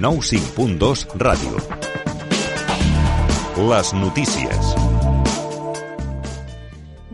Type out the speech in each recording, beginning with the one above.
95.2 Ràdio. Les notícies.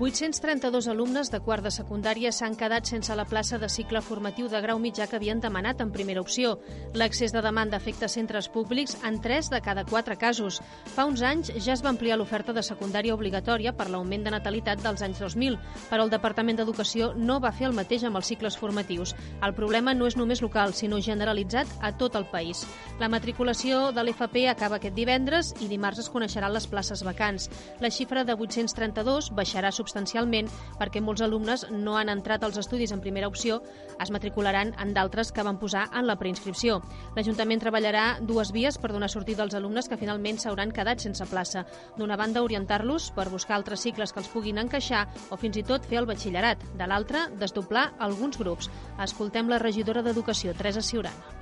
832 alumnes de quart de secundària s'han quedat sense la plaça de cicle formatiu de grau mitjà que havien demanat en primera opció. L'accés de demanda afecta centres públics en 3 de cada 4 casos. Fa uns anys ja es va ampliar l'oferta de secundària obligatòria per l'augment de natalitat dels anys 2000, però el Departament d'Educació no va fer el mateix amb els cicles formatius. El problema no és només local, sinó generalitzat a tot el país. La matriculació de l'FP acaba aquest divendres i dimarts es coneixeran les places vacants. La xifra de 832 baixarà substancialment substancialment perquè molts alumnes no han entrat als estudis en primera opció, es matricularan en d'altres que van posar en la preinscripció. L'Ajuntament treballarà dues vies per donar sortida als alumnes que finalment s'hauran quedat sense plaça. D'una banda, orientar-los per buscar altres cicles que els puguin encaixar o fins i tot fer el batxillerat. De l'altra, desdoblar alguns grups. Escoltem la regidora d'Educació, Teresa Ciurana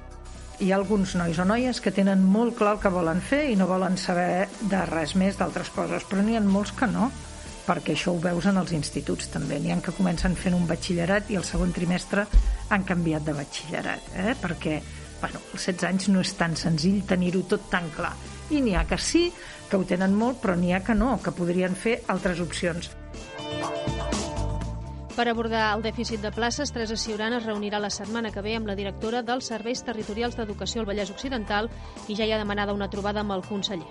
hi ha alguns nois o noies que tenen molt clar el que volen fer i no volen saber de res més d'altres coses, però n'hi ha molts que no perquè això ho veus en els instituts també. N'hi ha que comencen fent un batxillerat i el segon trimestre han canviat de batxillerat, eh? perquè bueno, als 16 anys no és tan senzill tenir-ho tot tan clar. I n'hi ha que sí, que ho tenen molt, però n'hi ha que no, que podrien fer altres opcions. Per abordar el dèficit de places, Teresa Ciurana es reunirà la setmana que ve amb la directora dels Serveis Territorials d'Educació al Vallès Occidental i ja hi ha demanada una trobada amb el conseller.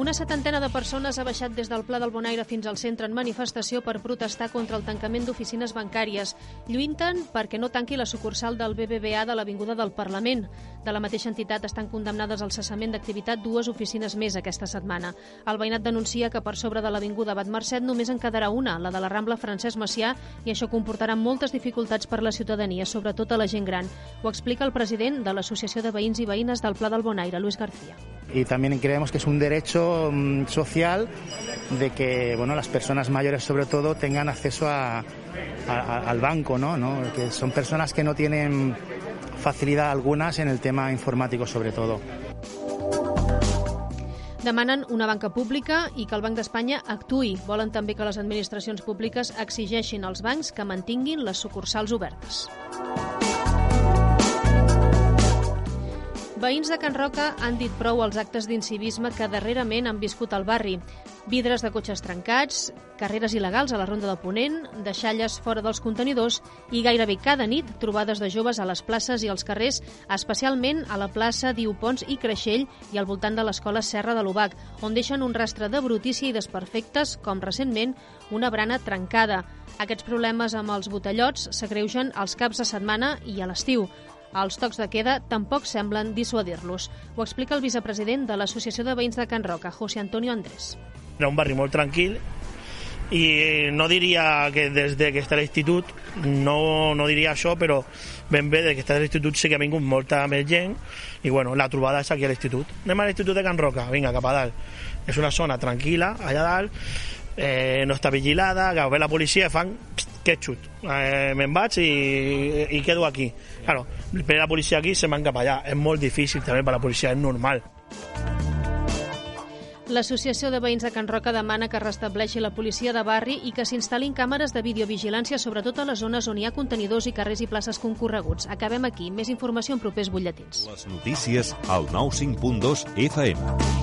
Una setantena de persones ha baixat des del Pla del Bonaire fins al centre en manifestació per protestar contra el tancament d'oficines bancàries. Lluinten perquè no tanqui la sucursal del BBVA de l'Avinguda del Parlament. De la mateixa entitat estan condemnades al cessament d'activitat dues oficines més aquesta setmana. El veïnat denuncia que per sobre de l'Avinguda Bat Mercet només en quedarà una, la de la Rambla Francesc Macià, i això comportarà moltes dificultats per la ciutadania, sobretot a la gent gran. Ho explica el president de l'Associació de Veïns i Veïnes del Pla del Bonaire, Luis García. Y también creemos que es un derecho mm, social de que bueno, las personas mayores sobre todo tengan acceso a, a, al banco, ¿no? ¿no? que son personas que no tienen facilidad algunas en el tema informático sobre todo. Demanen una banca pública i que el Banc d'Espanya actui. Volen també que les administracions públiques exigeixin als bancs que mantinguin les sucursals obertes. Veïns de Can Roca han dit prou als actes d'incivisme que darrerament han viscut al barri. Vidres de cotxes trencats, carreres il·legals a la ronda de Ponent, deixalles fora dels contenidors i gairebé cada nit trobades de joves a les places i als carrers, especialment a la plaça Diupons i Creixell i al voltant de l'escola Serra de l'Ubac, on deixen un rastre de brutícia i desperfectes, com recentment una brana trencada. Aquests problemes amb els botellots s'agreugen als caps de setmana i a l'estiu. Els tocs de queda tampoc semblen dissuadir-los. Ho explica el vicepresident de l'Associació de Veïns de Can Roca, José Antonio Andrés. Era un barri molt tranquil i no diria que des de que està l'institut, no, no diria això, però ben bé, des que està l'institut sí que ha vingut molta més gent i bueno, la trobada és aquí a l'institut. Anem a l'institut de Can Roca, vinga, cap a dalt. És una zona tranquil·la, allà dalt, eh, no està vigilada, que ve la policia i fan ketchup. Eh, me'n vaig i, i quedo aquí. Claro, per la policia aquí se van cap allà. És molt difícil també per la policia, és normal. L'Associació de Veïns de Can Roca demana que restableixi la policia de barri i que s'instal·lin càmeres de videovigilància sobretot a les zones on hi ha contenidors i carrers i places concorreguts. Acabem aquí. Més informació en propers butlletins. Les notícies al 95.2 FM.